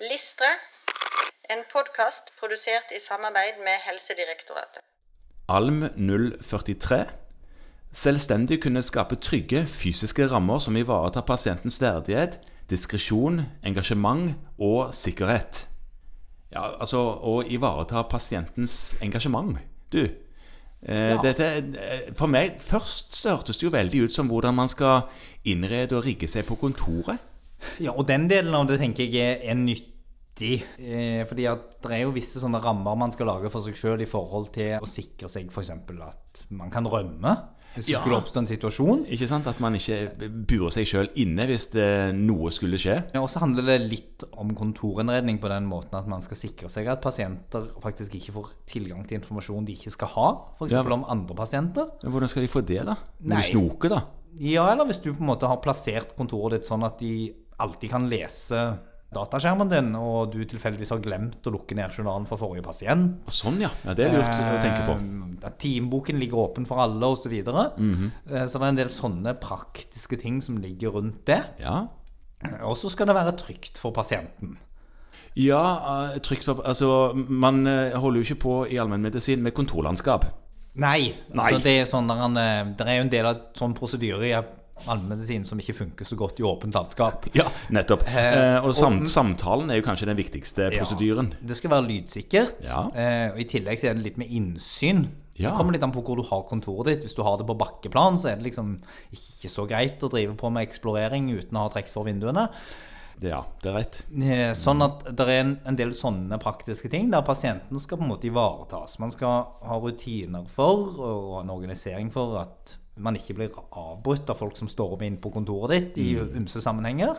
Listre, en podkast produsert i samarbeid med Helsedirektoratet. Alm 043 Selvstendig kunne skape trygge fysiske rammer som ivaretar pasientens verdighet, diskresjon, engasjement og sikkerhet. Ja, altså å ivareta pasientens engasjement. Du, eh, Ja. dette, eh, for meg først så hørtes det jo veldig ut som hvordan man skal innrede og rigge seg på kontoret. Ja, og den delen av det tenker jeg er, er nyttig. Eh, fordi at det er jo visse sånne rammer man skal lage for seg sjøl i forhold til å sikre seg f.eks. at man kan rømme hvis det Ja. skulle oppstå en situasjon. Ikke sant? At man ikke burer seg sjøl inne hvis det, noe skulle skje. Ja, Og så handler det litt om kontorinnredning på den måten at man skal sikre seg at pasienter faktisk ikke får tilgang til informasjon de ikke skal ha, f.eks. Ja. om andre pasienter. Ja, Hvordan skal de få det, da? Når Nei. de snoker, da? Ja, eller hvis du på en måte har plassert kontoret ditt sånn at de alltid kan lese dataskjermen din, og du tilfeldigvis har glemt å lukke ned journalen for forrige pasient. Sånn, ja. ja. Det er lurt å tenke på. Eh, At teamboken ligger åpen for alle, osv. Så, videre. Mhm. Eh, så det er en del sånne praktiske ting som ligger rundt det. Ja. Og så skal det være trygt for pasienten. Ja, eh, trygt for Altså, man eh, holder jo ikke på i allmennmedisin med kontorlandskap. Nei. Nei. Altså det, er sånn der det er jo en del av sånn prosedyre i allmennmedisin som ikke funker så godt i åpent landskap. Ja, nettopp. Eh, og samt, og- samtalen er jo kanskje den viktigste prosedyren. Ja, det skal være lydsikkert. Ja. Eh, og I tillegg så er det litt med innsyn. Ja. Det kommer litt an på hvor du har kontoret ditt. Hvis du har det på bakkeplan, så er det liksom ikke så greit å drive på med eksplorering uten å ha trukket for vinduene. Det, ja, det er rett. Eh, Sånn at det er en, en del sånne praktiske ting der pasienten skal på en måte ivaretas. Man skal ha rutiner for og en organisering for at man ikke blir avbrutt av folk som står opp inn på kontoret ditt i ymse sammenhenger.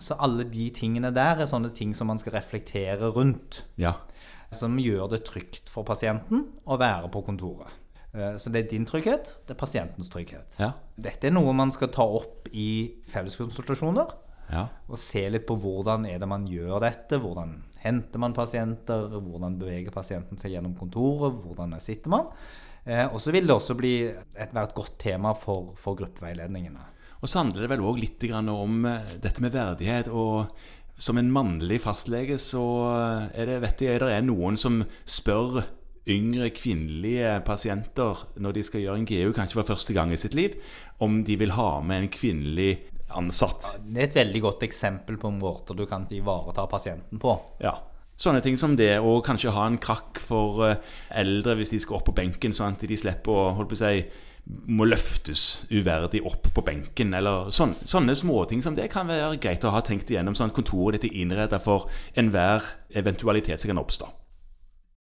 Så alle de tingene der er sånne ting som man skal reflektere rundt. Ja. Som gjør det trygt for pasienten å være på kontoret. Eh, Så det er din trygghet, det er pasientens trygghet. Ja. Dette er noe man skal ta opp i felleskonsultasjoner ja. og se litt på hvordan er det man gjør dette. Hvordan henter man pasienter? Hvordan beveger pasienten seg gjennom kontoret? Hvordan sitter man? Eh, og så vil det også bli et, være et godt tema for, for gruppeveiledningene. Og så handler det vel òg litt grann om eh, dette med verdighet. Og som en mannlig fastlege så er det, vet jeg, det er noen som spør yngre kvinnelige pasienter når de skal gjøre en GU, kanskje for første gang i sitt liv, om de vil ha med en kvinnelig ansatt. Det er et veldig godt eksempel på måter du kan ivareta pasienten på. Ja. Sånne ting som det, og kanskje ha en krakk for eh, eldre hvis de skal opp på benken, sånn at de slipper å holdt på å si, må løftes uverdig opp på benken. eller sånn, Sånne småting som det kan være greit å ha tenkt igjennom, sånn at kontoret ditt er innreda for enhver eventualitet som kan oppstå.